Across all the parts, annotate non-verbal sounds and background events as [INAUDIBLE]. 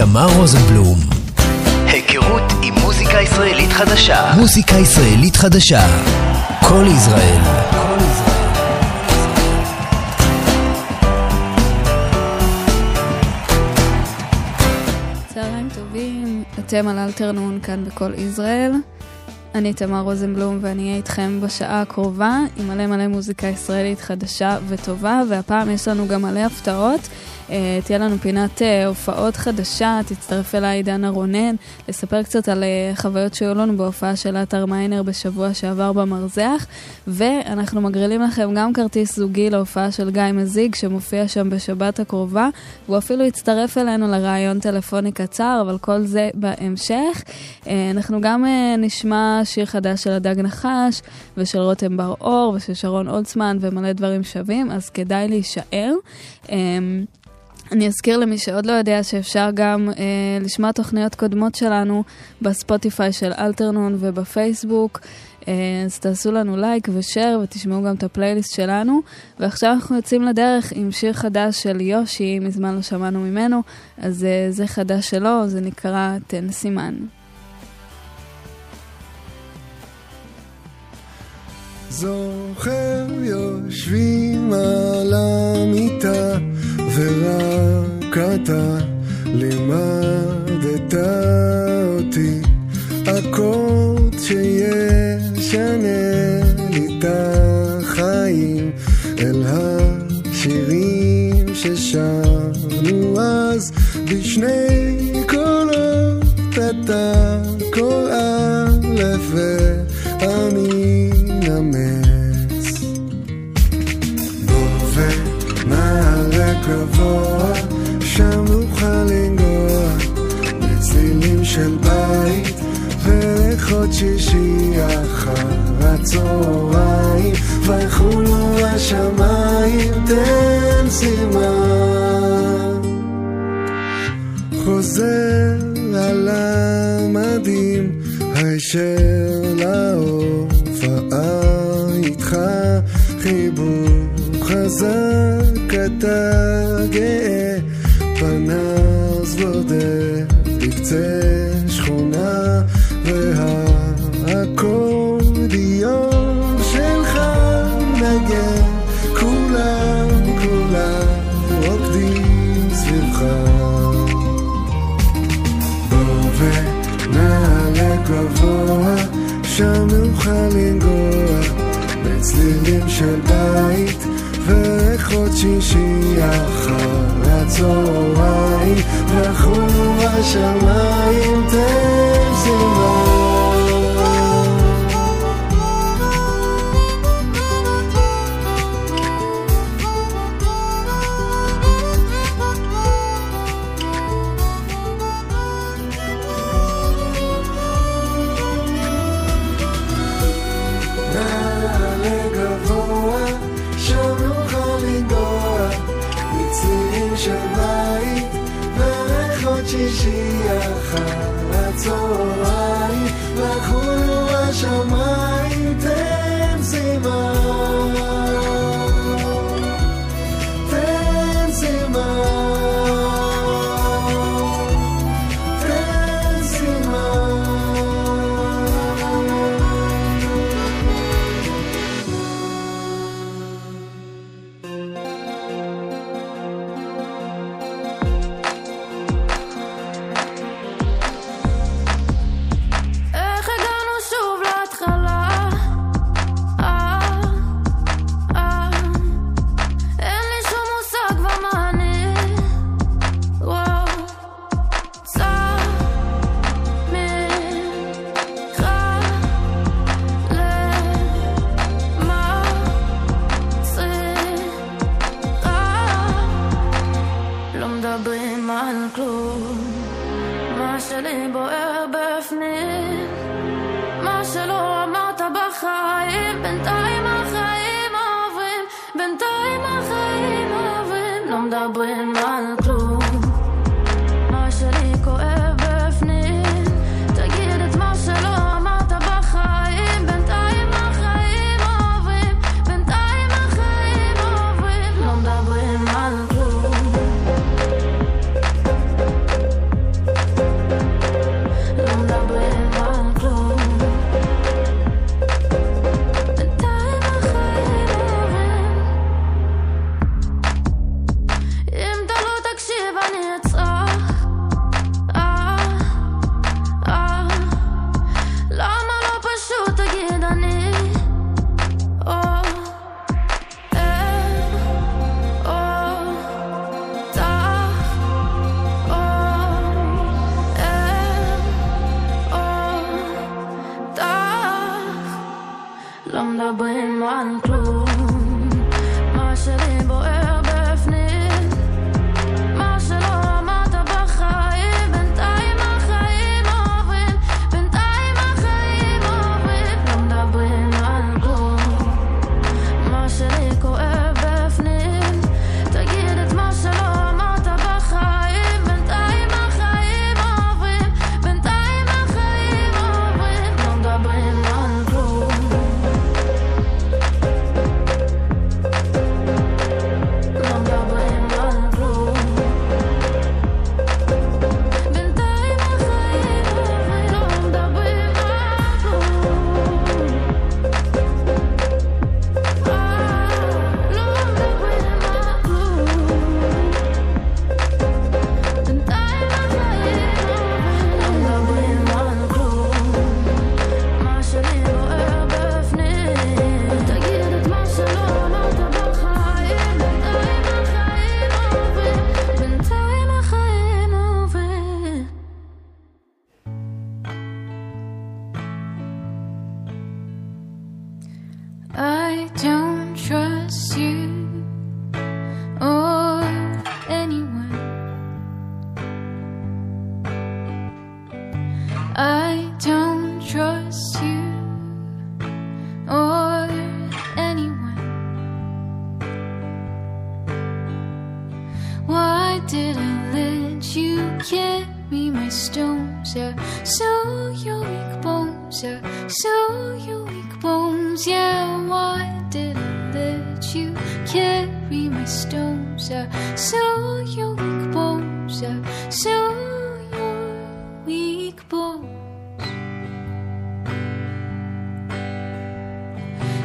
תמר רוזנבלום. היכרות עם מוזיקה ישראלית חדשה. מוזיקה ישראלית חדשה. כל ישראל. צהריים טובים, אתם על אלתרנון כאן בכל ישראל. אני תמר רוזנבלום ואני אהיה איתכם בשעה הקרובה עם מלא מלא מוזיקה ישראלית חדשה וטובה, והפעם יש לנו גם מלא הפתעות. אה, תהיה לנו פינת אה, הופעות חדשה, תצטרף אליי דנה רונן, לספר קצת על אה, חוויות שהיו לנו בהופעה של אתר מיינר בשבוע שעבר במרזח, ואנחנו מגרילים לכם גם כרטיס זוגי להופעה של גיא מזיג, שמופיע שם בשבת הקרובה, והוא אפילו יצטרף אלינו לראיון טלפוני קצר, אבל כל זה בהמשך. אנחנו גם נשמע שיר חדש של הדג נחש, ושל רותם בר-אור, ושל שרון אולצמן, ומלא דברים שווים, אז כדאי להישאר. אני אזכיר למי שעוד לא יודע שאפשר גם אה, לשמוע תוכניות קודמות שלנו בספוטיפיי של אלתרנון ובפייסבוק. אה, אז תעשו לנו לייק ושאר ותשמעו גם את הפלייליסט שלנו. ועכשיו אנחנו יוצאים לדרך עם שיר חדש של יושי, מזמן לא שמענו ממנו, אז אה, זה חדש שלו, זה נקרא תן סימן. זוכר יושבים על המיטה ורק אתה לימדת אותי. הקוד שישנה לי את החיים אל השירים ששרנו אז. בשני קולות אתה כל א' ולכות שישי אחר הצהריים ויחולו השמיים תן סימן. חוזר על המדים הישר להופעה איתך חיבור חזק אתה של בית וריחות שישי אחר הצהריים ויחולו השמיים תן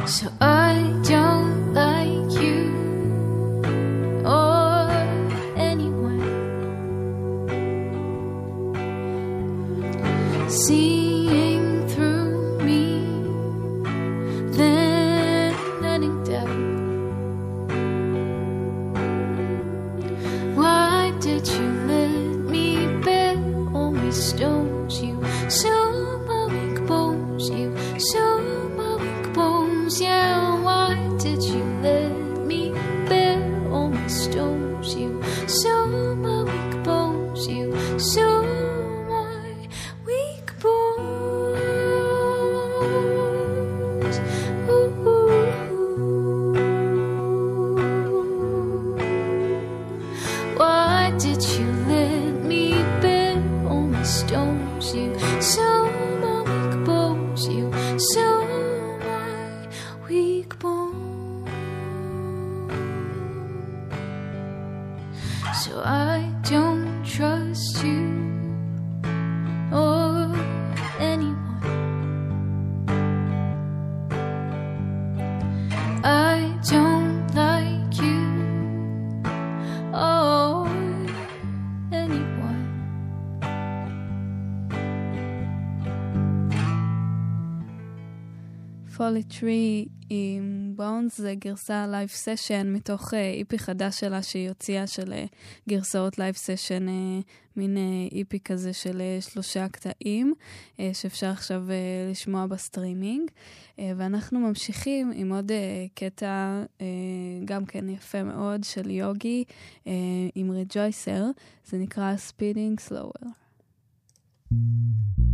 So uh, Scarlet Tree עם Bounce זה גרסה live session מתוך אה, EP חדש שלה שהיא הוציאה של אה, גרסאות live session, אה, מין EP כזה של שלושה קטעים שאפשר עכשיו לשמוע בסטרימינג. ואנחנו ממשיכים עם עוד קטע גם כן יפה מאוד של יוגי עם Rejoicer, זה נקרא Speeding Slower. thank you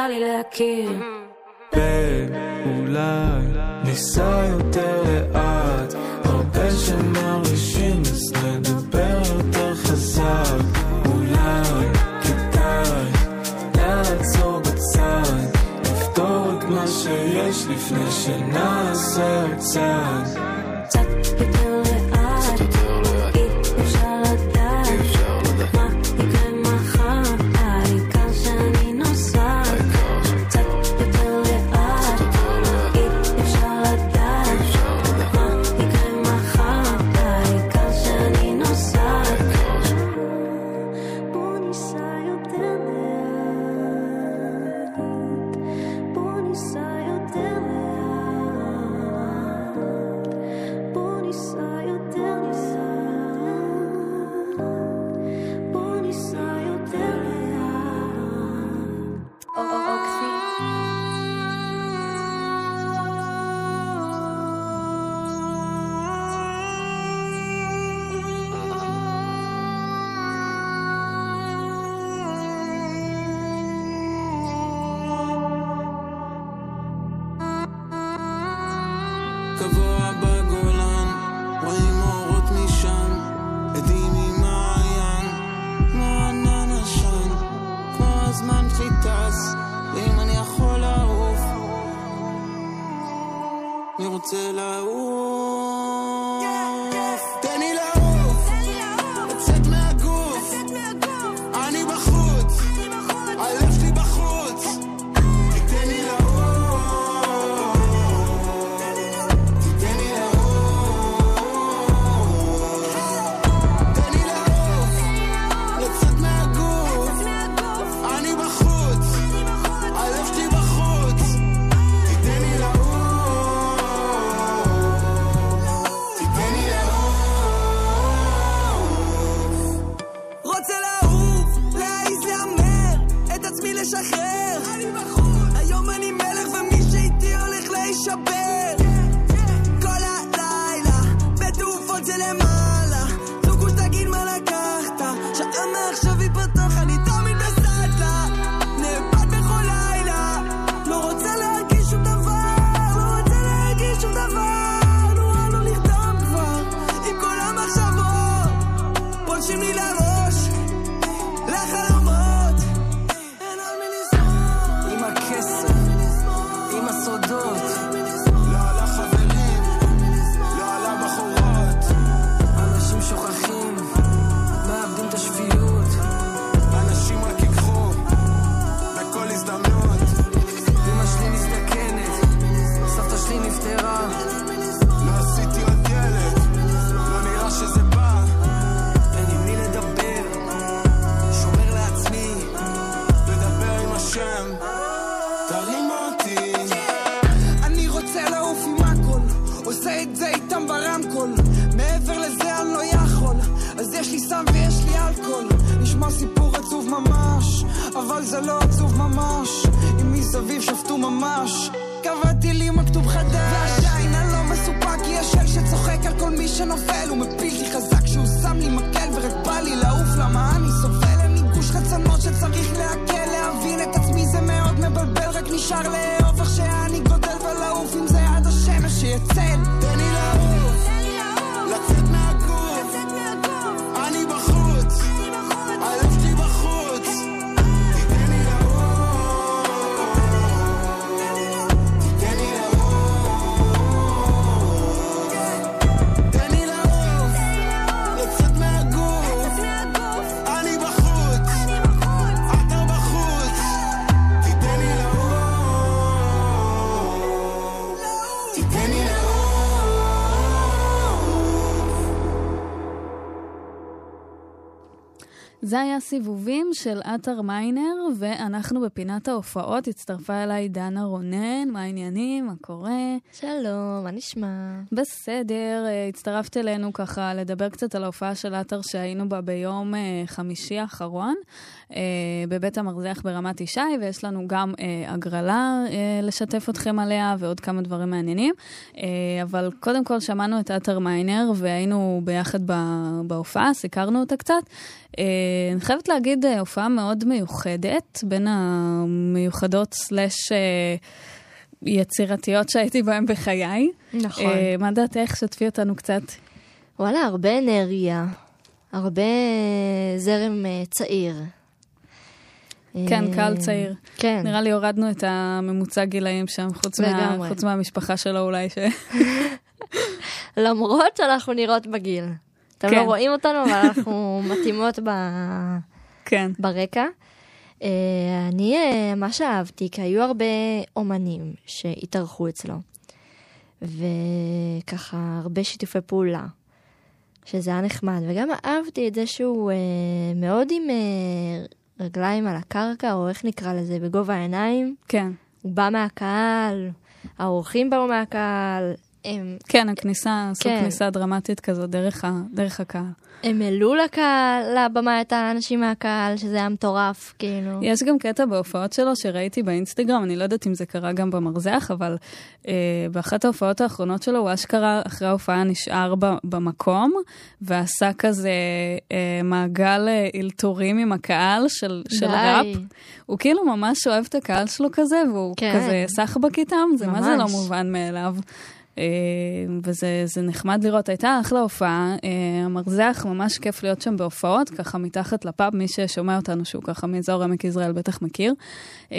חדש שלא יצא לי להכיר. זה היה סיבובים של עטר מיינר, ואנחנו בפינת ההופעות. הצטרפה אליי דנה רונן, מה העניינים, מה קורה? שלום, מה נשמע? בסדר, אה, הצטרפת אלינו ככה לדבר קצת על ההופעה של עטר שהיינו בה ביום אה, חמישי האחרון, אה, בבית המרזח ברמת ישי, ויש לנו גם הגרלה לשתף אתכם עליה ועוד כמה דברים מעניינים. אבל קודם כל שמענו את עטר מיינר והיינו ביחד בהופעה, סיקרנו אותה קצת. אני חייבת להגיד, הופעה מאוד מיוחדת, בין המיוחדות סלאש יצירתיות שהייתי בהן בחיי. נכון. אה, מה דעתך? שתפי אותנו קצת. וואלה, הרבה אנרגיה, הרבה זרם אה, צעיר. כן, אה, קהל צעיר. כן. נראה לי הורדנו את הממוצע גילאים שם, חוץ, מה. חוץ מהמשפחה שלו אולי. ש... [LAUGHS] למרות שאנחנו נראות בגיל. אתם כן. לא רואים אותנו, אבל אנחנו מתאימות ב... כן. ברקע. אה, אני אה, ממש אהבתי, כי היו הרבה אומנים שהתארחו אצלו. וככה, הרבה שיתופי פעולה, שזה היה נחמד. וגם אהבתי את זה שהוא אה, מאוד עם רגליים על הקרקע, או איך נקרא לזה, בגובה העיניים. כן. הוא בא מהקהל, האורחים באו מהקהל, כן, הכניסה, סוג כן. כניסה דרמטית כזאת דרך, ה, דרך הקהל. הם העלו לקהל, לבמה את האנשים מהקהל, שזה היה מטורף, כאילו. יש גם קטע בהופעות שלו שראיתי באינסטגרם, אני לא יודעת אם זה קרה גם במרזח, אבל אה, באחת ההופעות האחרונות שלו, הוא אשכרה אחרי ההופעה נשאר ב, במקום, ועשה כזה אה, מעגל אה, אלתורים עם הקהל של, של. ראפ. הוא כאילו ממש אוהב את הקהל שלו כזה, והוא כן. כזה סחבק איתם, זה מה זה לא ממש. מובן מאליו. אה, וזה זה נחמד לראות, הייתה אחלה הופעה, אה, המרזח, ממש כיף להיות שם בהופעות, ככה מתחת לפאב, מי ששומע אותנו שהוא ככה מאזור עמק יזרעאל בטח מכיר. אה,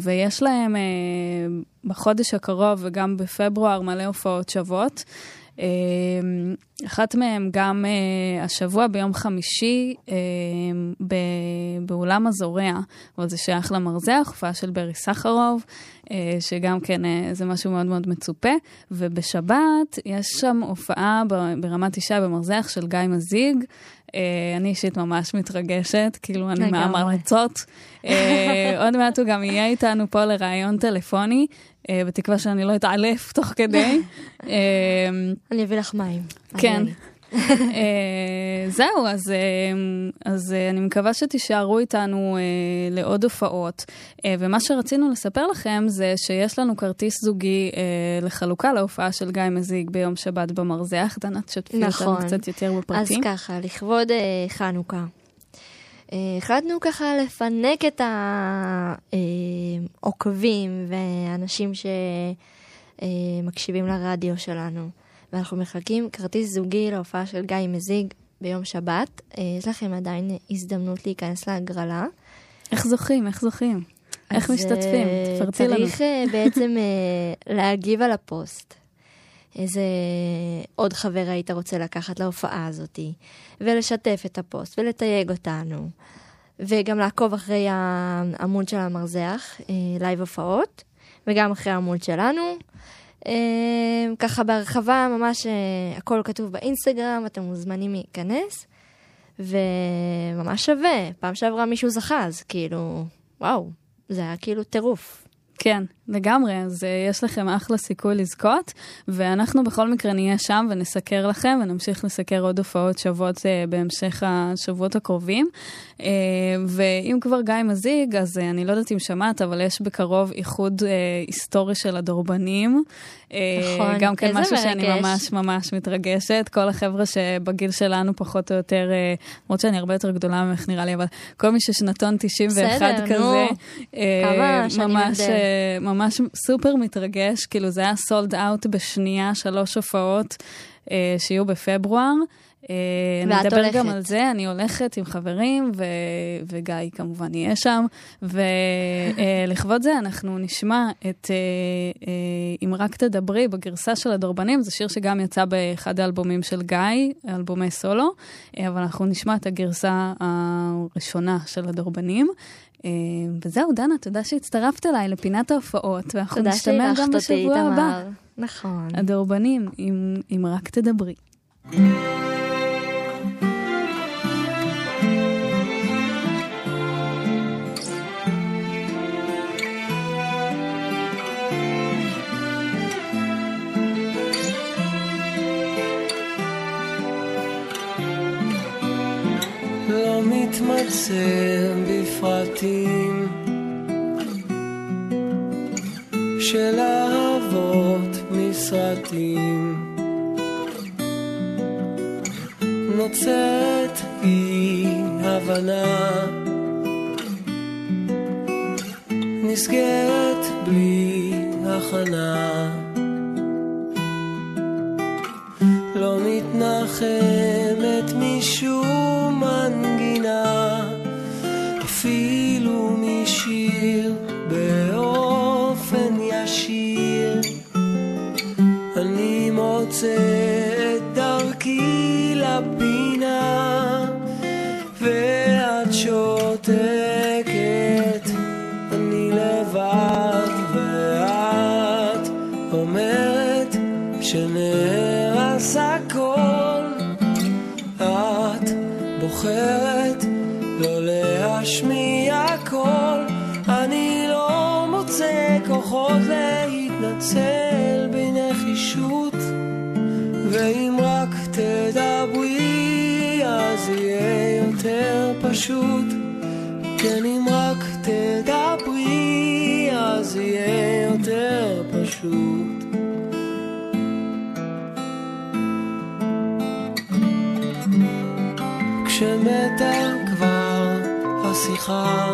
ויש להם בחודש הקרוב וגם בפברואר מלא הופעות שוות. אה, אחת מהן גם אה, השבוע ביום חמישי ב- באולם הזורע, אבל זה שייך למרזח, הופעה של ברי סחרוב, אה, שגם כן אה, זה משהו מאוד מאוד מצופה. ובשבת יש שם הופעה ברמת ישי במרזח של גיא מזיג. אה, אני אישית ממש מתרגשת, כאילו אני. מהמרצות. אה, [LAUGHS] עוד מעט הוא גם יהיה איתנו פה לראיון טלפוני, אה, בתקווה שאני לא אתעלף תוך כדי. [LAUGHS] אני אביא לך מים. כן. אה, זהו, אז, אה, אז אה, אני מקווה שתישארו איתנו לעוד הופעות. ומה שרצינו לספר לכם זה שיש לנו כרטיס זוגי לחלוקה להופעה של גיא מזיג ביום שבת במרזח. דנה, תשתפי נכון. אותנו קצת יותר אז בפרטים. ככה, לכבוד חנוכה. החלטנו ככה לפנק את העוקבים והאנשים שמקשיבים לרדיו שלנו. ואנחנו מחלקים כרטיס זוגי להופעה של גיא מזיג ביום שבת. אה, יש לכם עדיין הזדמנות להיכנס להגרלה. איך זוכים? איך זוכים? איך אז, משתתפים? אה, תפרטי לנו. צריך אה, בעצם אה, להגיב על הפוסט. איזה עוד חבר היית רוצה לקחת להופעה הזאתי, ולשתף את הפוסט, ולתייג אותנו, וגם לעקוב אחרי העמוד של המרזח, אה, live הופעות, וגם אחרי העמוד שלנו. אה, ככה בהרחבה, ממש אה, הכל כתוב באינסטגרם, אתם מוזמנים להיכנס, וממש שווה. פעם שעברה מישהו זכה, אז כאילו, וואו, זה היה כאילו טירוף. כן, לגמרי, אז אה, יש לכם אחלה סיכוי לזכות, ואנחנו בכל מקרה נהיה שם ונסקר לכם, ונמשיך לסקר עוד הופעות שוות אה, בהמשך השבועות הקרובים. Uh, ואם כבר גיא מזיג, אז uh, אני לא יודעת אם שמעת, אבל יש בקרוב איחוד uh, היסטורי של הדורבנים. אה, נכון, גם כן איזה משהו שאני מרגש. ממש ממש מתרגשת. כל החבר'ה שבגיל שלנו פחות או יותר, אה, למרות שאני הרבה יותר גדולה ממך נראה לי, אבל כל מי ששנתון 91 בסדר, כזה, נו. אה, ממש. אה, ממש סופר מתרגש, כאילו זה היה סולד אאוט בשנייה, שלוש הופעות אה, שיהיו בפברואר. אה, ואת אדבר גם הולכת. על זה, אני הולכת עם חברים, ו... וגיא כמובן יהיה שם, ולכבוד זה אנחנו נשמע את אה, אה, אם רק תדברי בגרסה של הדורבנים, זה שיר שגם יצא באחד האלבומים של גיא, אלבומי סולו, אבל אנחנו נשמע את הגרסה הראשונה של הדורבנים. אה, וזהו, דנה, תודה שהצטרפת אליי לפינת ההופעות, ואנחנו נשתמע גם בשבוע הבא. נכון. הדורבנים, אם, אם רק תדברי. לא מתמצא בפרטים של אהבות מסרטים נוצרת אי הבנה נסגרת בלי הכנה לא מתנחמת משום מנגינה, אפילו משיר באופן ישיר. אני מוצא להתנצל בנחישות, ואם רק תדברי אז יהיה יותר פשוט, כן אם רק תדברי אז יהיה יותר פשוט. כשמתה כבר השיחה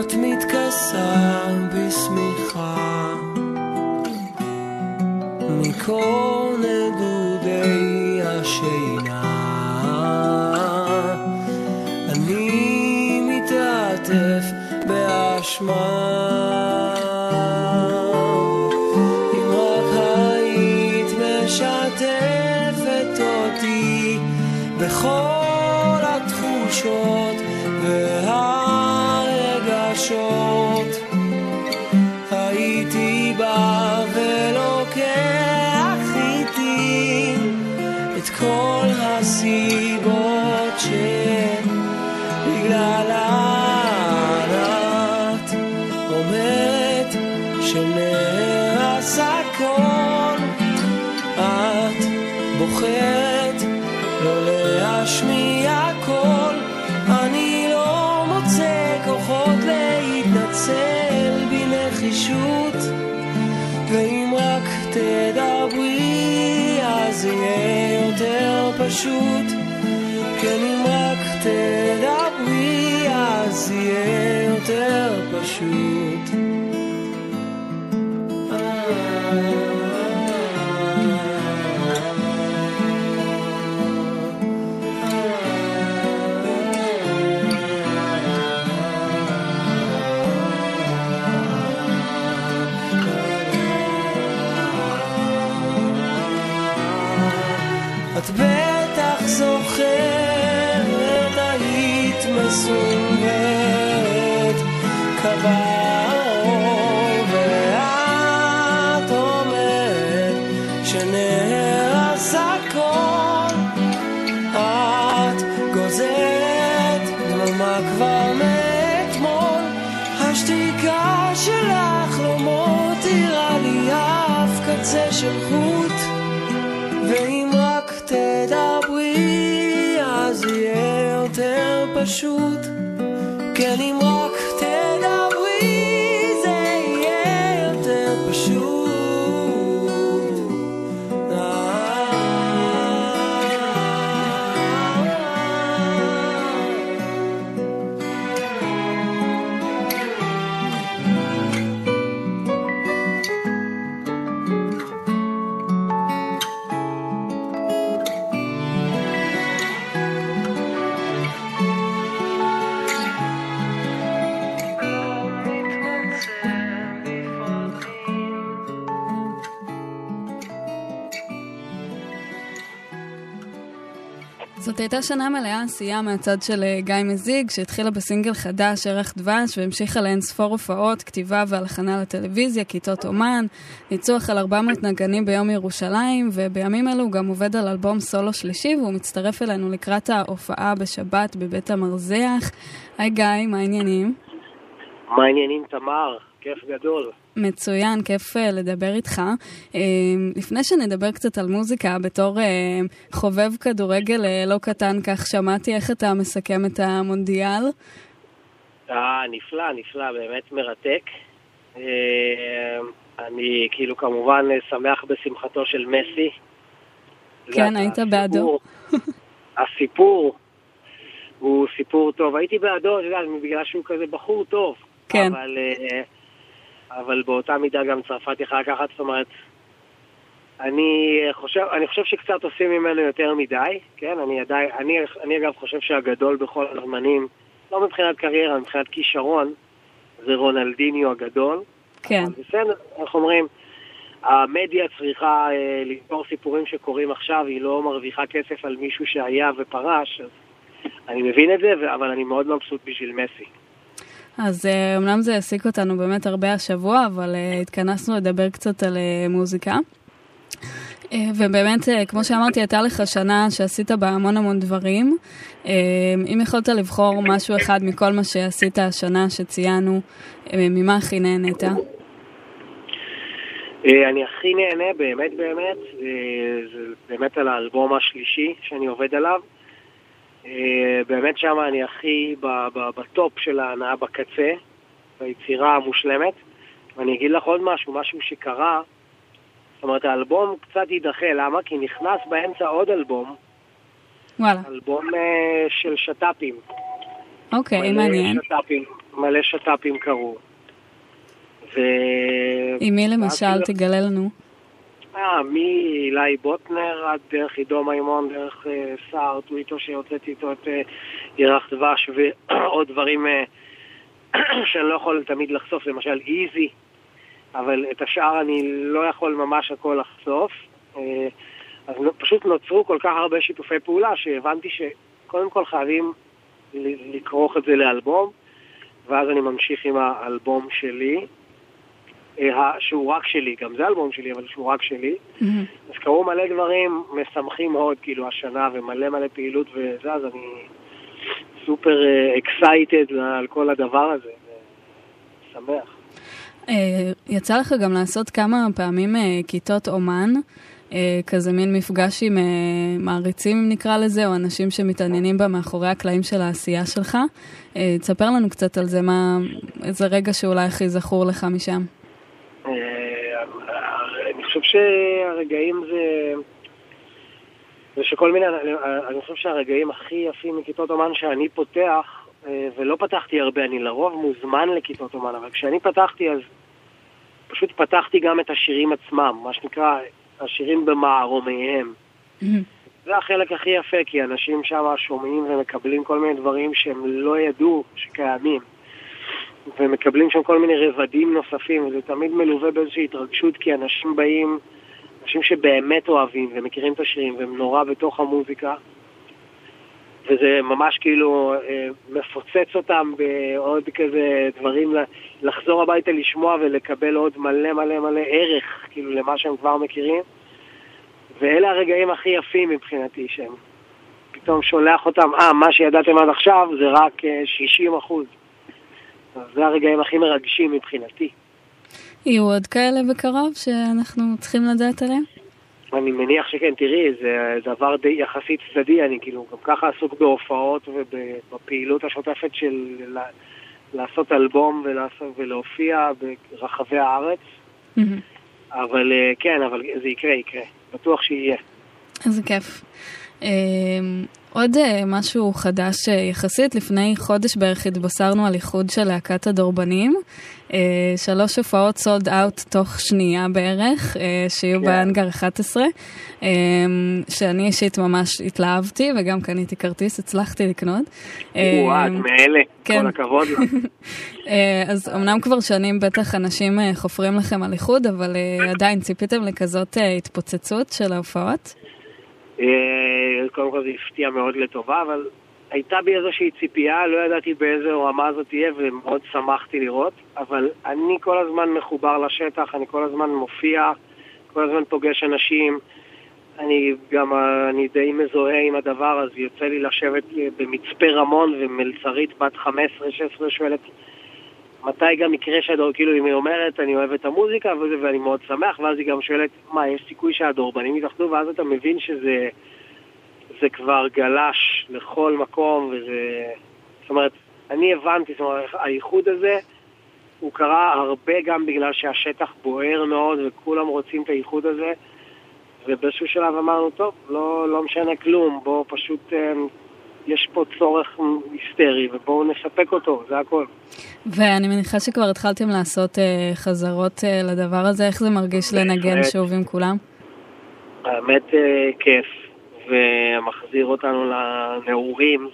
את מתכסה בשמיכה. מכל נדודי השינה. אני מתעטף באשמה אז יהיה יותר פשוט כן אם רק תדברי אז יהיה יותר פשוט מסומרת, קבע האור, ואת אומרת שנהרס הכל. את גוזרת דממה כבר מאתמול, השתיקה שלך לא מותירה לי אף קצה של חוט. ואם רק תדברי, אז יהיה יותר פשוט. כן, הייתה שנה מלאה עשייה מהצד של אה, גיא מזיג, שהתחילה בסינגל חדש, ערך דבש, והמשיכה לאין ספור הופעות, כתיבה והלחנה לטלוויזיה, כיתות אומן, ניצוח על 400 נגנים ביום ירושלים, ובימים אלו הוא גם עובד על אלבום סולו שלישי, והוא מצטרף אלינו לקראת ההופעה בשבת בבית המרזח. היי גיא, מה העניינים? מה העניינים, תמר? כיף גדול. מצוין, כיף uh, לדבר איתך. Uh, לפני שנדבר קצת על מוזיקה, בתור uh, חובב כדורגל לא קטן, כך שמעתי איך אתה מסכם את המונדיאל. אה, נפלא, נפלא, באמת מרתק. אה, אני כאילו כמובן אה, שמח בשמחתו של מסי. כן, היית הסיפור- בעדו? [LAUGHS] הסיפור הוא סיפור טוב. הייתי בעדו, אתה יודע, בגלל שהוא כזה בחור טוב. כן. אבל, אה, אבל באותה מידה גם צרפת יכלה לקחת, זאת אומרת, אני חושב, אני חושב שקצת עושים ממנו יותר מדי, כן? אני עדיין, אני, אני אגב חושב שהגדול בכל הזמנים, לא מבחינת קריירה, מבחינת כישרון, זה רונלדיניו הגדול. כן. אבל בסדר, איך אומרים, המדיה צריכה אה, לספור סיפורים שקורים עכשיו, היא לא מרוויחה כסף על מישהו שהיה ופרש, אז אני מבין את זה, אבל אני מאוד מבסוט בשביל מסי. אז uh, אמנם זה העסיק אותנו באמת הרבה השבוע, אבל uh, התכנסנו לדבר קצת על uh, מוזיקה. ובאמת, כמו שאמרתי, הייתה לך שנה שעשית בה המון המון דברים. אם יכולת לבחור משהו אחד מכל מה שעשית השנה שציינו, ממה הכי נהנית? אה, אני הכי נהנה באמת באמת, אה, זה באמת על האלבום השלישי שאני עובד עליו. אה, באמת שם אני הכי בטופ של ההנאה בקצה, ביצירה המושלמת. ואני אגיד לך עוד משהו, משהו שקרה, זאת אומרת האלבום קצת יידחה, למה? כי נכנס באמצע עוד אלבום, וואלה, אלבום אה, של שת"פים. אוקיי, מלא מעניין. שת"פים, מלא שת"פים קרו. ו... עם מי למשל כאילו- תגלה לנו? אה, מאילי בוטנר עד דרך עידו מימון, דרך אה, סער טוויטו שהוצאתי איתו את אה, ירח דבש ועוד [CLEARS THROAT] דברים אה, [CLEARS THROAT] שאני לא יכול תמיד לחשוף, למשל איזי, אבל את השאר אני לא יכול ממש הכל לחשוף. אז פשוט נוצרו כל כך הרבה שיתופי פעולה שהבנתי שקודם כל חייבים לכרוך את זה לאלבום, ואז אני ממשיך עם האלבום שלי. אה, שהוא רק שלי, גם זה אלבום שלי, אבל שהוא רק שלי. אז קרו מלא דברים משמחים מאוד, כאילו, השנה, ומלא מלא פעילות וזה, אז אני super excited על כל הדבר הזה, ושמח. אה, יצא לך גם לעשות כמה פעמים אה, כיתות אומן, אה, כזה מין מפגש עם אה, מעריצים, אם נקרא לזה, או אנשים שמתעניינים במאחורי הקלעים של העשייה שלך. אה, תספר לנו קצת על זה, מה, איזה רגע שאולי הכי זכור לך משם. אה, אני חושב שהרגעים זה... זה שכל מיני, אני, חושב שהרגעים הכי יפים מכיתות אומן שאני פותח, אה, ולא פתחתי הרבה, אני לרוב מוזמן לכיתות אומן, אבל כשאני פתחתי אז פשוט פתחתי גם את השירים עצמם, מה שנקרא, השירים במערומיהם. זה החלק הכי יפה, כי אנשים שם שומעים ומקבלים כל מיני דברים שהם לא ידעו שקיימים. ומקבלים שם כל מיני רבדים נוספים, וזה תמיד מלווה באיזושהי התרגשות, כי אנשים באים, אנשים שבאמת אוהבים ומכירים את השירים, והם נורא בתוך המוזיקה, וזה ממש כאילו אה, מפוצץ אותם בעוד כזה דברים, לחזור הביתה לשמוע ולקבל עוד מלא מלא מלא ערך, כאילו, למה שהם כבר מכירים. ואלה הרגעים הכי יפים מבחינתי, שהם פתאום שולח אותם, אה, מה שידעתם עד עכשיו זה רק אה, 60 אחוז. זה הרגעים הכי מרגשים מבחינתי. יהיו עוד כאלה בקרוב שאנחנו צריכים לדעת עליהם? אני מניח שכן, תראי, זה דבר די יחסית צדדי, אני כאילו גם ככה עסוק בהופעות ובפעילות השוטפת של לעשות אלבום ולעשות, ולהופיע ברחבי הארץ, אבל אה, כן, אבל זה יקרה, יקרה, בטוח שיהיה. איזה כיף. עוד אה, משהו חדש אה, יחסית, לפני חודש בערך התבשרנו על איחוד של להקת הדורבנים. אה, שלוש הופעות סולד אאוט תוך שנייה בערך, שיהיו כן. באנגר 11, אה, שאני אישית ממש התלהבתי וגם קניתי כרטיס, הצלחתי לקנות. וואו, את מאלה, כן. כל הכבוד לך. [LAUGHS] אז אמנם כבר שנים בטח אנשים חופרים לכם על איחוד, אבל עדיין ציפיתם לכזאת התפוצצות של ההופעות? אה, קודם כל זה הפתיע מאוד לטובה, אבל הייתה בי איזושהי ציפייה, לא ידעתי באיזה רמה זאת תהיה ומאוד שמחתי לראות, אבל אני כל הזמן מחובר לשטח, אני כל הזמן מופיע, כל הזמן פוגש אנשים, אני גם, אני די מזוהה עם הדבר, אז יוצא לי לשבת במצפה רמון ומלצרית בת 15-16 שואלת מתי גם יקרה שהדור, כאילו אם היא אומרת אני אוהב את המוזיקה וזה, ואני מאוד שמח, ואז היא גם שואלת מה, יש סיכוי שהדורבנים יתאחדו, ואז אתה מבין שזה זה כבר גלש לכל מקום, וזה... זאת אומרת, אני הבנתי, זאת אומרת, האיחוד הזה הוא קרה הרבה גם בגלל שהשטח בוער מאוד וכולם רוצים את האיחוד הזה, ובאיזשהו שלב אמרנו, טוב, לא, לא משנה כלום, בואו פשוט, אה, יש פה צורך היסטרי ובואו נספק אותו, זה הכל. ואני מניחה שכבר התחלתם לעשות אה, חזרות אה, לדבר הזה, איך זה מרגיש לנגן. שוב עם כולם? האמת אה, כיף, ומחזיר אותנו לנעורים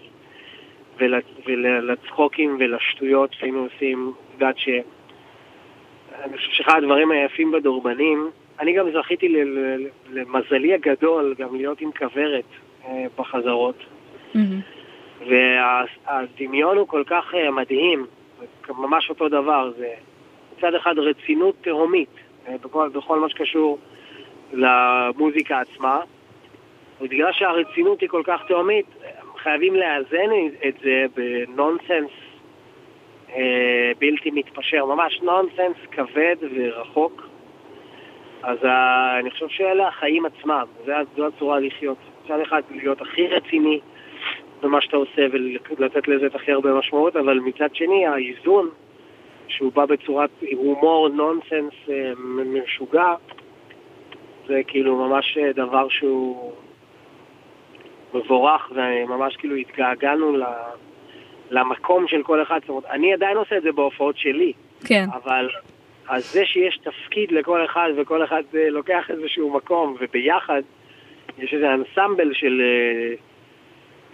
ול- ולצחוקים ולשטויות שהיינו עושים. את יודעת ש... אני חושב שאחד הדברים היפים בדורבנים, אני גם זכיתי למזלי הגדול גם להיות עם כוורת אה, והדמיון הוא כל כך אה, מדהים, ממש אותו דבר, זה מצד אחד רצינות תהומית אה, בכל, בכל מה שקשור למוזיקה עצמה, ובגלל שהרצינות היא כל כך תהומית, חייבים לאזן את זה בנונסנס אה, בלתי מתפשר, ממש נונסנס כבד ורחוק. אז ה, אני חושב שאלה החיים עצמם, זו הצורה לחיות. מצד אחד להיות הכי רציני במה שאתה עושה ולתת לזה את הכי הרבה משמעות, אבל מצד שני האיזון, שהוא בא בצורת הומור נונסנס אה, משוגע, זה כאילו ממש אה, דבר שהוא מבורך, וממש כאילו התגעגענו ל- למקום של כל אחד. זאת אומרת, אני עדיין עושה את זה בהופעות שלי, כן. אבל אז זה שיש תפקיד לכל אחד וכל אחד אה, לוקח איזשהו מקום וביחד יש איזה אנסמבל של,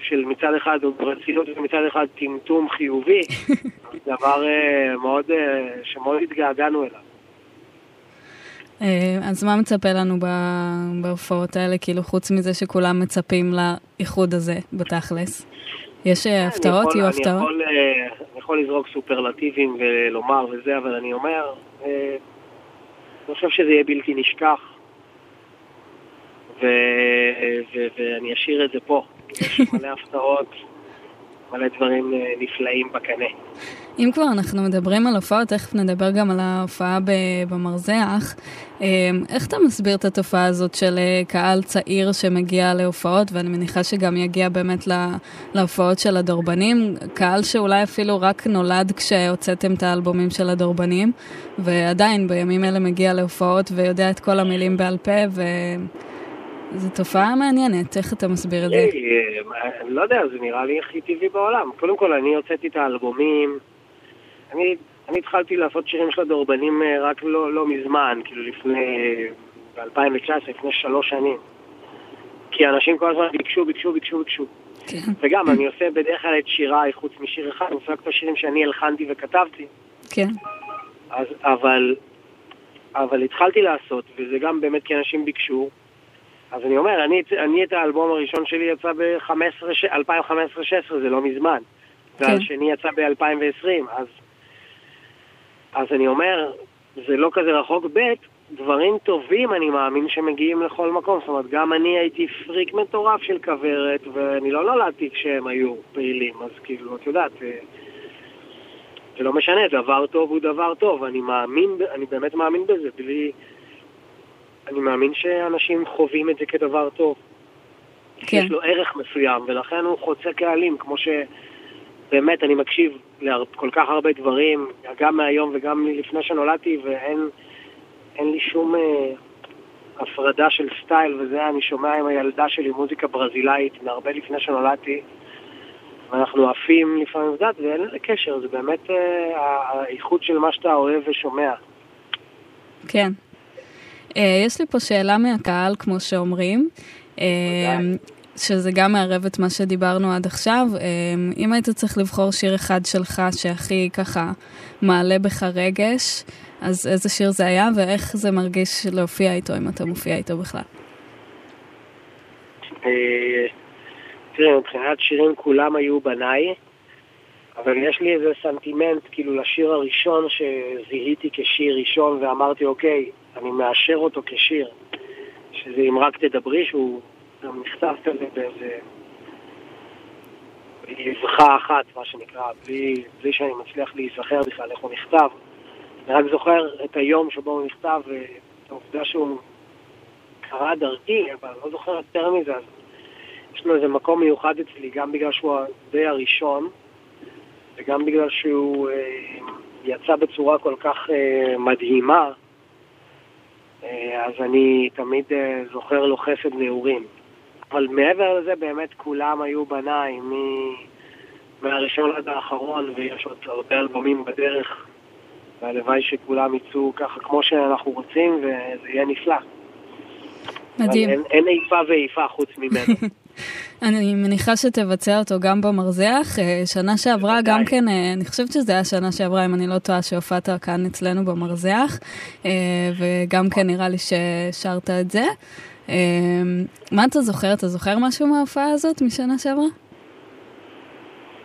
של מצד אחד רצינות ומצד אחד טמטום חיובי, [LAUGHS] דבר אה, מאוד, אה, שמאוד התגעגענו אליו. אה, אז מה מצפה לנו בהופעות האלה, כאילו חוץ מזה שכולם מצפים לאיחוד הזה בתכלס? יש הפתעות? יהיו הפתעות? אני יכול לזרוק סופרלטיבים ולומר וזה, אבל אני אומר, אני חושב שזה יהיה בלתי נשכח, ואני אשאיר את זה פה. מלא הפתעות, מלא דברים אה, נפלאים בקנה. אם כבר אנחנו מדברים על הופעות, תכף נדבר גם על ההופעה במרזח. אה, איך אתה מסביר את התופעה הזאת של אה, קהל צעיר שמגיע להופעות, ואני מניחה שגם יגיע באמת לה- להופעות של הדורבנים, קהל שאולי אפילו רק נולד כשהוצאתם את האלבומים של הדורבנים, ועדיין בימים אלה מגיע להופעות ויודע את כל המילים בעל פה, וזו תופעה מעניינת, איך אתה מסביר את זה? היי, אה, אני לא יודע, זה נראה לי הכי טבעי בעולם. קודם כל, אני הוצאתי את האלבומים, אני, אני התחלתי לעשות שירים של הדורבנים אה, רק לא, לא מזמן, כאילו לפני, ב-2019, לפני שלוש שנים. כי אנשים כל הזמן ביקשו, ביקשו, ביקשו, ביקשו. כן. וגם, אני עושה בדרך כלל את שיריי, חוץ משיר אחד, אני עושה רק את השירים שאני הלחנתי וכתבתי. כן. אז, אבל, אבל התחלתי לעשות, וזה גם באמת כי אנשים ביקשו. אז אני אומר, אני, אני את האלבום הראשון שלי יצא ב-2015-2016, זה לא מזמן. והשני יצא ב-2020, אז, אז אני אומר, זה לא כזה רחוק. ב', דברים טובים אני מאמין שמגיעים לכל מקום. זאת אומרת, גם אני הייתי פריק מטורף של כוורת, ואני לא נולדתי כשהם היו פעילים, אז כאילו, את יודעת, אה, זה לא משנה, דבר טוב הוא דבר טוב, אני מאמין, אני באמת מאמין בזה, בלי... אני מאמין שאנשים חווים את זה כדבר טוב. כן. יש לו ערך מסוים, ולכן הוא חוצה קהלים, כמו שבאמת אני מקשיב לכל כך הרבה דברים, גם מהיום וגם לפני שנולדתי, ואין אין לי שום אה, הפרדה של סטייל וזה, אני שומע עם הילדה שלי מוזיקה ברזילאית מהרבה לפני שנולדתי, ואנחנו עפים לפעמים, יודעת, ואין לזה קשר, זה באמת אה, האיכות של מה שאתה אוהב ושומע. כן. אה, יש לי פה שאלה מהקהל, כמו שאומרים, אה, שזה גם מערב את מה שדיברנו עד עכשיו. אה, אם היית צריך לבחור שיר אחד שלך שהכי ככה מעלה בך רגש, אז איזה שיר זה היה, ואיך זה מרגיש להופיע איתו, אם אתה מופיע איתו בכלל? אה, תראה, מבחינת שירים כולם היו בניי, אבל יש לי איזה סנטימנט, כאילו, לשיר הראשון שזיהיתי כשיר ראשון, ואמרתי, אוקיי, אני מאשר אותו כשיר, שזה אם רק תדברי, שהוא גם נכתב כזה באיזה... באבחה אחת, מה שנקרא, בלי, בלי שאני מצליח להיזכר בכלל איך הוא נכתב. אני רק זוכר את היום שבו הוא נכתב, ואת העובדה שהוא קרא דרכי, אבל לא זוכר יותר מזה, אז יש לו איזה מקום מיוחד אצלי, גם בגלל שהוא די הראשון, וגם בגלל שהוא אה, יצא בצורה כל כך אה, מדהימה, אז אני תמיד אה, זוכר לו חסד נעורים. אבל מעבר לזה, באמת כולם היו בניי, מ... מהראשון עד האחרון, ויש עוד הרבה אלבומים בדרך, והלוואי שכולם יצאו ככה כמו שאנחנו רוצים, וזה יהיה נפלא. מדהים. אין, אין איפה ואיפה חוץ ממנו. [LAUGHS] אני מניחה שתבצע אותו גם במרזח. אה, שנה שעברה גם כן, אה, אני חושבת שזה היה שנה שעברה, אם אני לא טועה, שהופעת כאן אצלנו במרזח, אה, וגם כן נראה לי ששרת את זה. מה אתה זוכר? אתה זוכר משהו מההופעה הזאת משנה שעברה?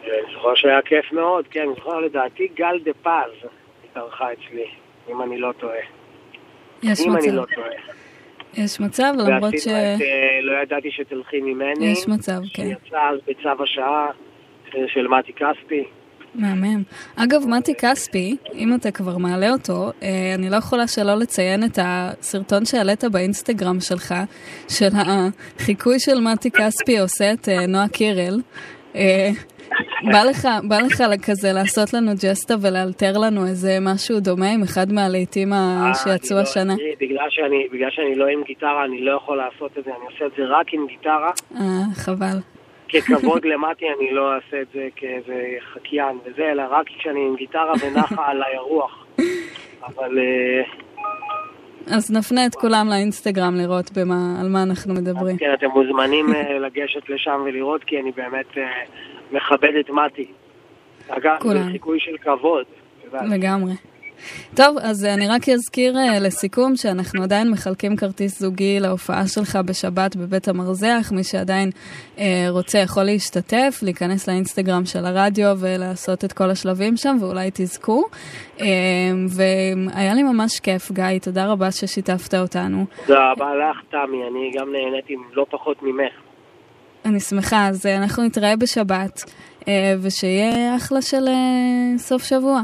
אני זוכר שהיה כיף מאוד, כן, אני זוכר לדעתי גל דה פז התארחה אצלי, אם אני לא טועה. יש אם אני מצב. לא טועה. יש מצב, למרות ש... את אה, לא ידעתי שתלכי ממני. יש מצב, כן. שיצא אז בצו השעה אה, של מתי כספי. מהמם. אגב, מתי כספי, אם אתה כבר מעלה אותו, אה, אני לא יכולה שלא לציין את הסרטון שהעלית באינסטגרם שלך, של החיקוי של מתי כספי עושה את נועה קירל. בא לך, בא לך כזה לעשות לנו ג'סטה ולאלתר לנו איזה משהו דומה עם אחד מהלהיטים אה, שיצאו לא- השנה? בגלל שאני- בגלל שאני לא עם גיטרה, אני לא יכול לעשות את זה, אני עושה את זה רק עם גיטרה. אה, חבל. ככבוד [LAUGHS] למטי אני לא אעשה את זה כאיזה חקיין וזה, אלא רק כשאני עם גיטרה ונחה עליי הרוח. אבל אה, אז נפנה את כולם לאינסטגרם לראות במה, על מה אנחנו מדברים. כן, אתם מוזמנים אה, לגשת לשם ולראות, כי אני באמת מכבד את מטי. אגב, זה. חיקוי של כבוד. לגמרי. טוב, אז אני רק אזכיר אה, לסיכום שאנחנו עדיין מחלקים כרטיס זוגי להופעה שלך בשבת בבית המרזח. מי שעדיין אה, רוצה יכול להשתתף, להיכנס לאינסטגרם של הרדיו ולעשות את כל השלבים שם, ואולי תזכו. אה, והיה לי ממש כיף, גיא, תודה רבה ששיתפת אותנו. תודה רבה לך, תמי, אני גם נהניתי לא פחות ממך. אני שמחה, אז אה, אנחנו נתראה בשבת, אה, ושיהיה אחלה של אה, סוף שבוע.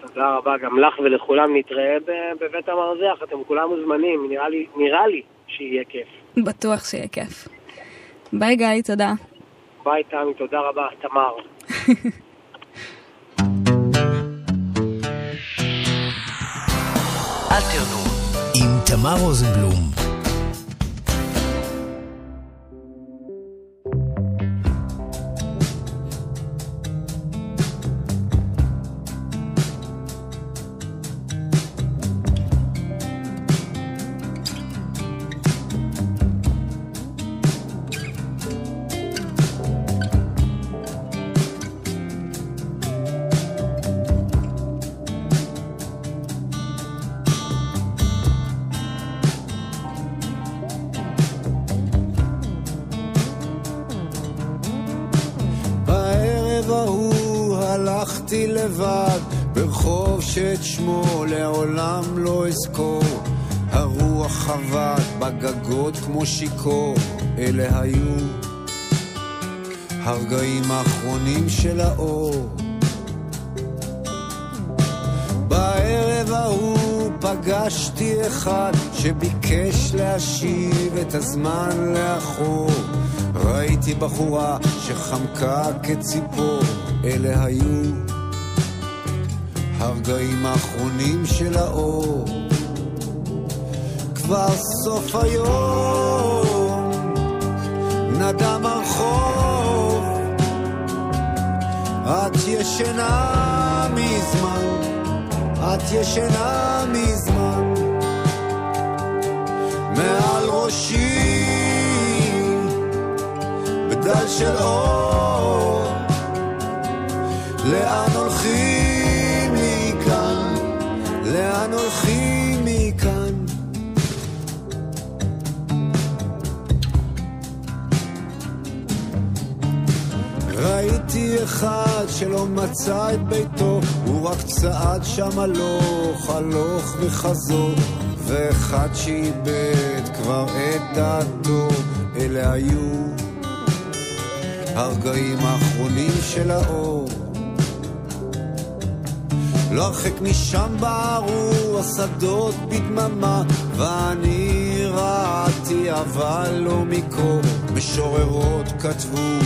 תודה רבה גם לך ולכולם, נתראה בבית המרזח, אתם כולם מוזמנים, נראה לי, נראה לי שיהיה כיף. בטוח שיהיה כיף. ביי גיא, תודה. ביי תמי, תודה רבה, תמר. [LAUGHS] עם תמר רוזנבלום. חבט בגגות כמו שיכור אלה היו הרגעים האחרונים של האור. בערב ההוא פגשתי אחד שביקש להשיב את הזמן לאחור. ראיתי בחורה שחמקה כציפור אלה היו הרגעים האחרונים של האור כבר סוף היום נדם הרחוב. את ישנה מזמן את ישנה מזמן. מעל ראשי בדל של אור. לאן אחד שלא מצא את ביתו, הוא רק צעד שם הלוך, הלוך וחזור, ואחד שאיבד כבר את דעתו, אלה היו הרגעים האחרונים של האור. לא הרחק משם בערו השדות בדממה, ואני ראיתי אבל לא מקרוא, משוררות כתבו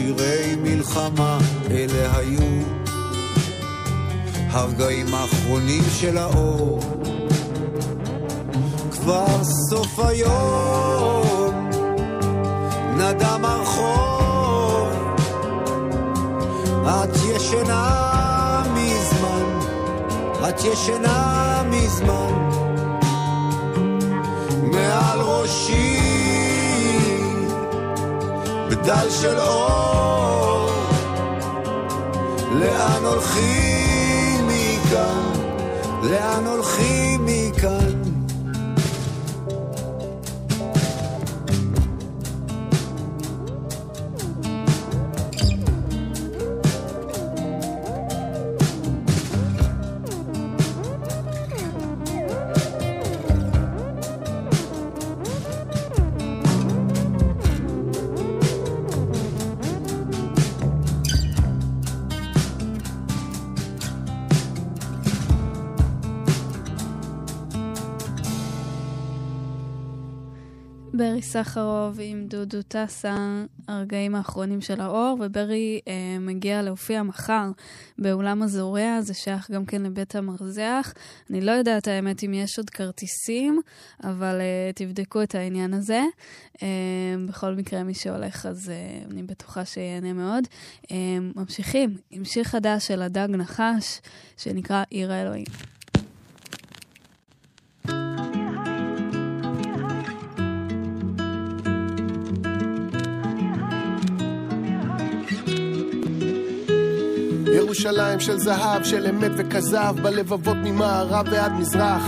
שירי מלחמה, אלה היו הרגעים האחרונים של האור. כבר סוף היום, נדם הרחוב, את ישנה מזמן, את ישנה מזמן, מעל ראשי בדל של אור, לאן הולכים מכאן, לאן הולכים מכאן? סחרוב עם דודו טסה, הרגעים האחרונים של האור, וברי אה, מגיע להופיע מחר באולם הזורע, זה שייך גם כן לבית המרזח. אני לא יודעת האמת אם יש עוד כרטיסים, אבל אה, תבדקו את העניין הזה. אה, בכל מקרה, מי שהולך, אז אה, אני בטוחה שיהנה מאוד. אה, ממשיכים עם שיר חדש של הדג נחש, שנקרא עיר האלוהים. ירושלים של זהב, של אמת וכזב, בלבבות ממערב ועד מזרח.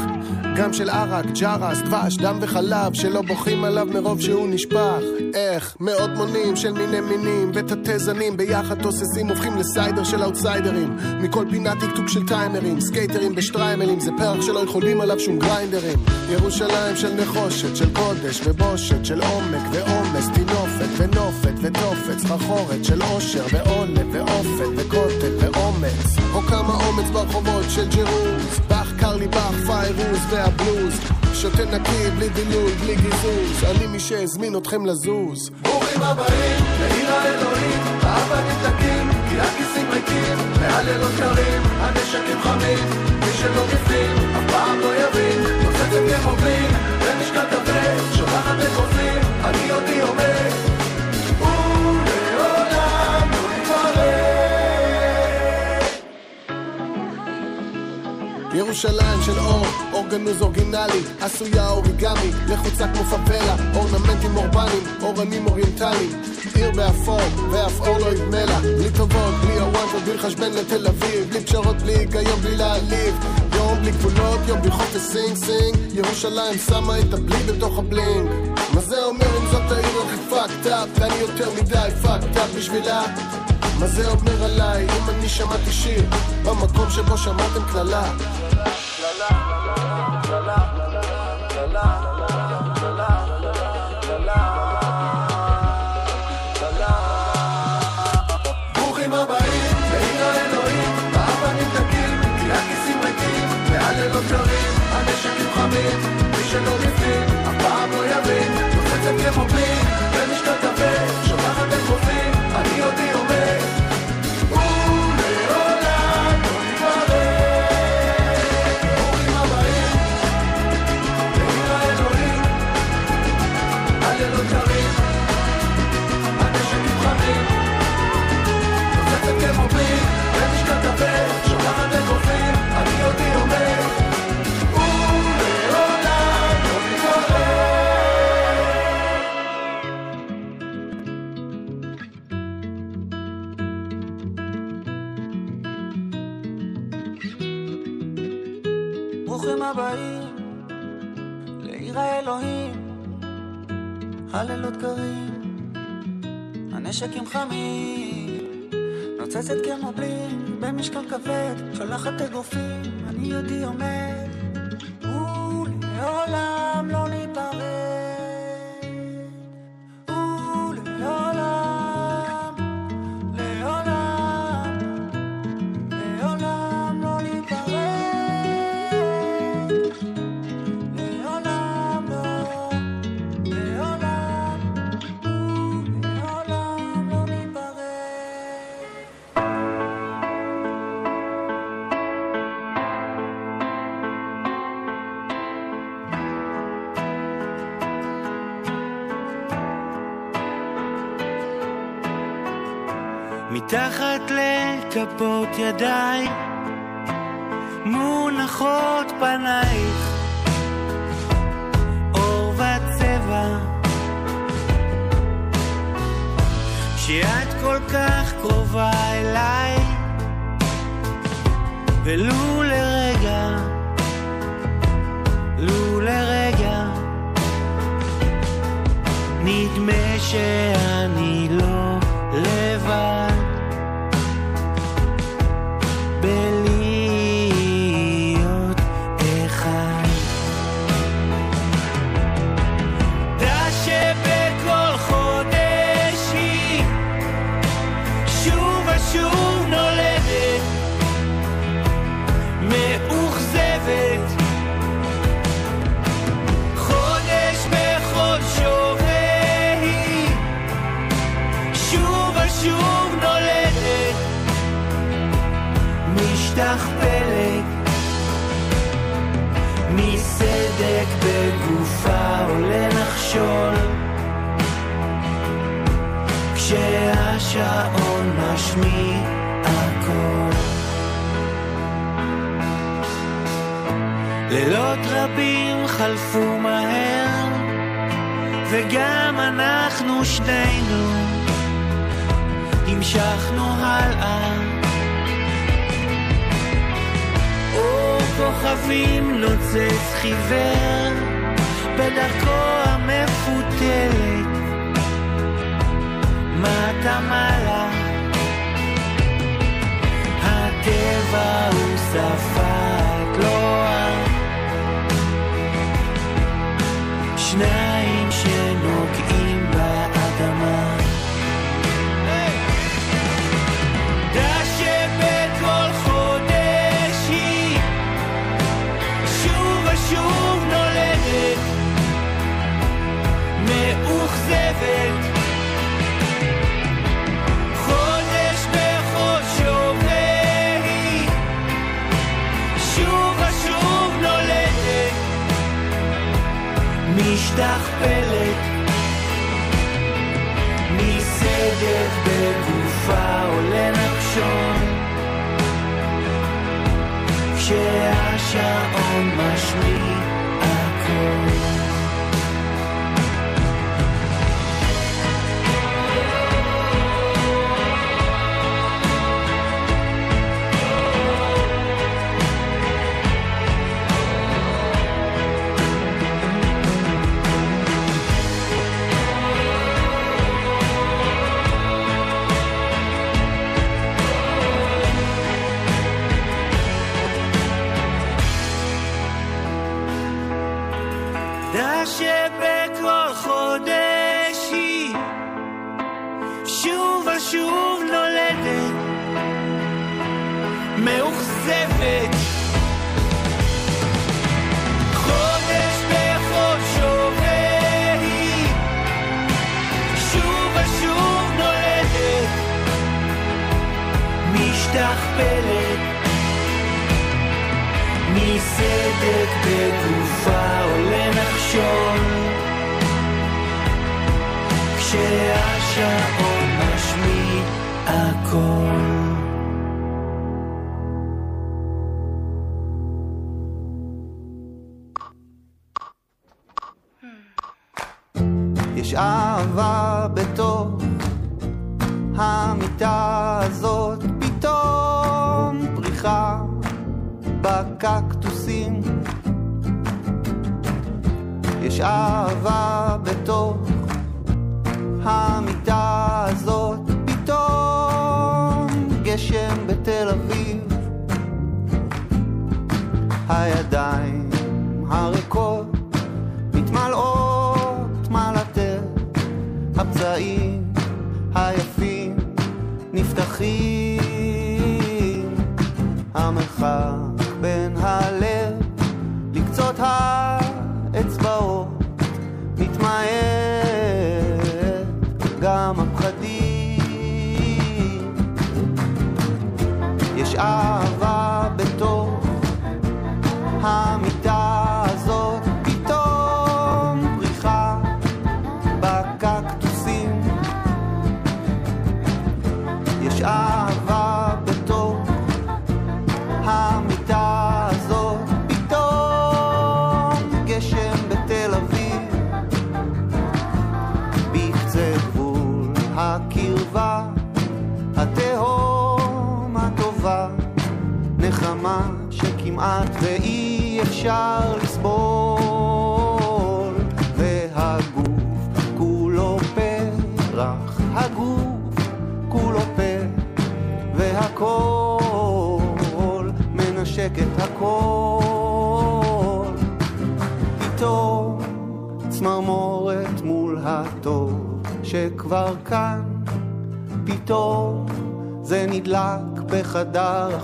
גם של ערק, ג'רס, דבש, דם וחלב, שלא בוכים עליו מרוב שהוא נשפך. איך? מאות מונים של מיני מינים, ותתי זנים ביחד תוססים הופכים לסיידר של אאוטסיידרים. מכל פינה טקטוק של טיימרים, סקייטרים בשטריימלים, זה פרח שלא יכולים עליו שום גריינדרים. ירושלים של נחושת, של קודש ובושת, של עומק ועומס, טינופת ונופת ותופת, סחרחורת של עושר ועולב ואופת וקוטל ואומץ. או כמה אומץ ברחובות של ג'רוז, באך קר לי באך פיירוז והבלוז. שותה נקי, בלי דילול, בלי גיזוז, אני מי שהזמין אתכם לזוז. ברוכים הבאים לעיר האלוהים, האבנים דקים, כי הכיסים ריקים, והלילות קרים, הנשקים חמים, מי שלא בפנים, אף פעם לא יבין, נוצצת בלין, במשקל כבד, שולחת לחופים, אני אותי ירושלים של אור, אורגנוז אורגינלי, עשויה אוריגמי, לחוצה כמו פאבלה, אורנמנטים אורבניים, אורנים אוריינטליים, עיר באפור, ואף אור לא ידמה לה, בלי טובות, בלי אוונטות, בלי לחשבן לתל אביב, בלי פשרות, בלי היגיון, בלי להעליב, יום בלי גבולות, יום בלי חופש Sing Sing, ירושלים שמה את הבלי בתוך ה bling. מה זה אומר אם זאת העיר הכי fucked up, ואני יותר מדי fucked up בשבילה? מה זה אומר עליי אם אני שמעתי שיר במקום שבו שמעתם קללה? הנשקים חמים, מי שלא בפנים, אף פעם לא יבין, נוצצת כמו בלין, ברוכים הבאים לעיר האלוהים, הלילות קרים, הנשקים חמים, נוצצת כמו בלינג, במשקל כבד, שולחת אגרופים, אני יהודי עומד, ולעולם לכפות ידיי. מונחות פנייך. אור וצבע. שאת כל כך קרובה אליי ולו לרגע לו לרגע נדמה שאני שוב נולדת, משתכפלת, מסדק בגופה עולה נחשול, כשהשעון משמיע הכל. לילות רבים חלפו מהר, וגם אנחנו שנינו המשכנו הלאה. אור כוכבים נוצץ חיוור בדרכו המפותלת. מטה מעלה? הטבע הוא שפת לוע שניים שנוגעים משתכפלת, מסדק בגופה עולה נחשון. כשהשעון משמיע הכל.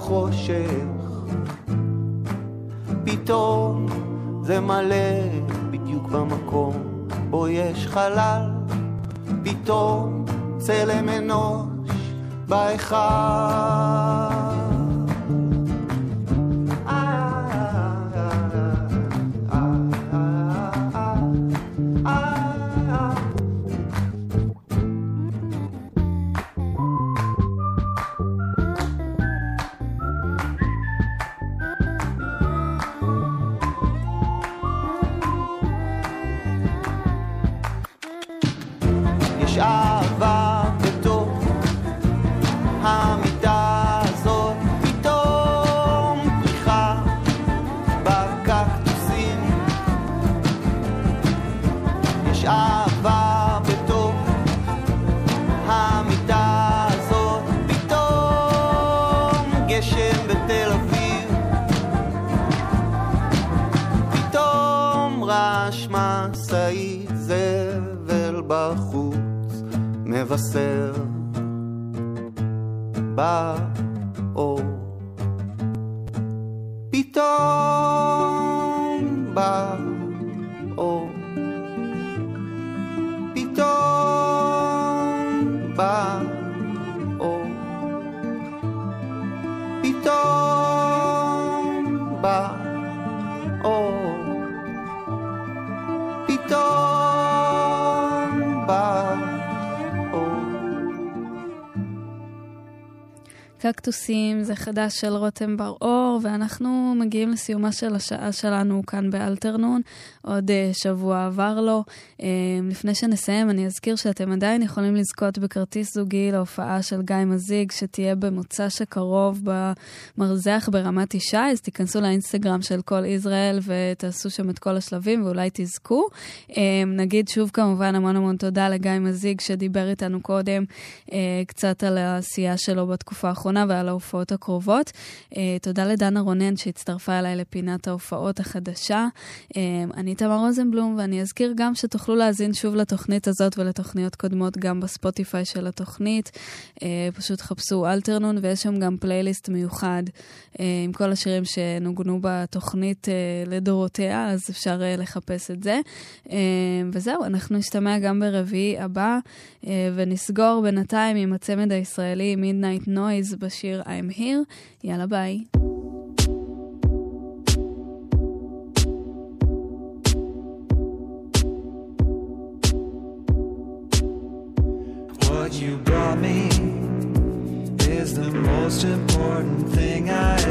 בחדר החושך. פתאום זה מלא בדיוק במקום בו יש חלל, פתאום צלם אנוש בהיכל. רעש משאית זבל בחוץ מבשר באור. קקטוסים זה חדש של רותם בר-אור, ואנחנו מגיעים לסיומה של השעה שלנו כאן באלתרנון. עוד uh, שבוע עבר לו. Uh, לפני שנסיים, אני אזכיר שאתם עדיין יכולים לזכות בכרטיס זוגי להופעה של גיא מזיג, שתהיה במוצא שקרוב במרזח ברמת ישי, אז תיכנסו לאינסטגרם של כל ישראל ותעשו שם את כל השלבים ואולי תזכו. Uh, נגיד שוב כמובן המון המון תודה לגיא מזיג שדיבר איתנו קודם uh, קצת על העשייה שלו בתקופה האחרונה. ועל ההופעות הקרובות. Uh, תודה לדנה רונן שהצטרפה אליי לפינת ההופעות החדשה. Uh, אני תמר רוזנבלום, ואני אזכיר גם שתוכלו להאזין שוב לתוכנית הזאת ולתוכניות קודמות גם בספוטיפיי של התוכנית. Uh, פשוט חפשו אלתרנון, ויש שם גם פלייליסט מיוחד uh, עם כל השירים שנוגנו בתוכנית uh, לדורותיה, אז אפשר לחפש את זה. Uh, וזהו, אנחנו נשתמע גם ברביעי הבא, ונסגור בינתיים עם הצמד הישראלי Midnight Noise בשיר I'm Here. יאללה ביי. what you brought me is the most important thing I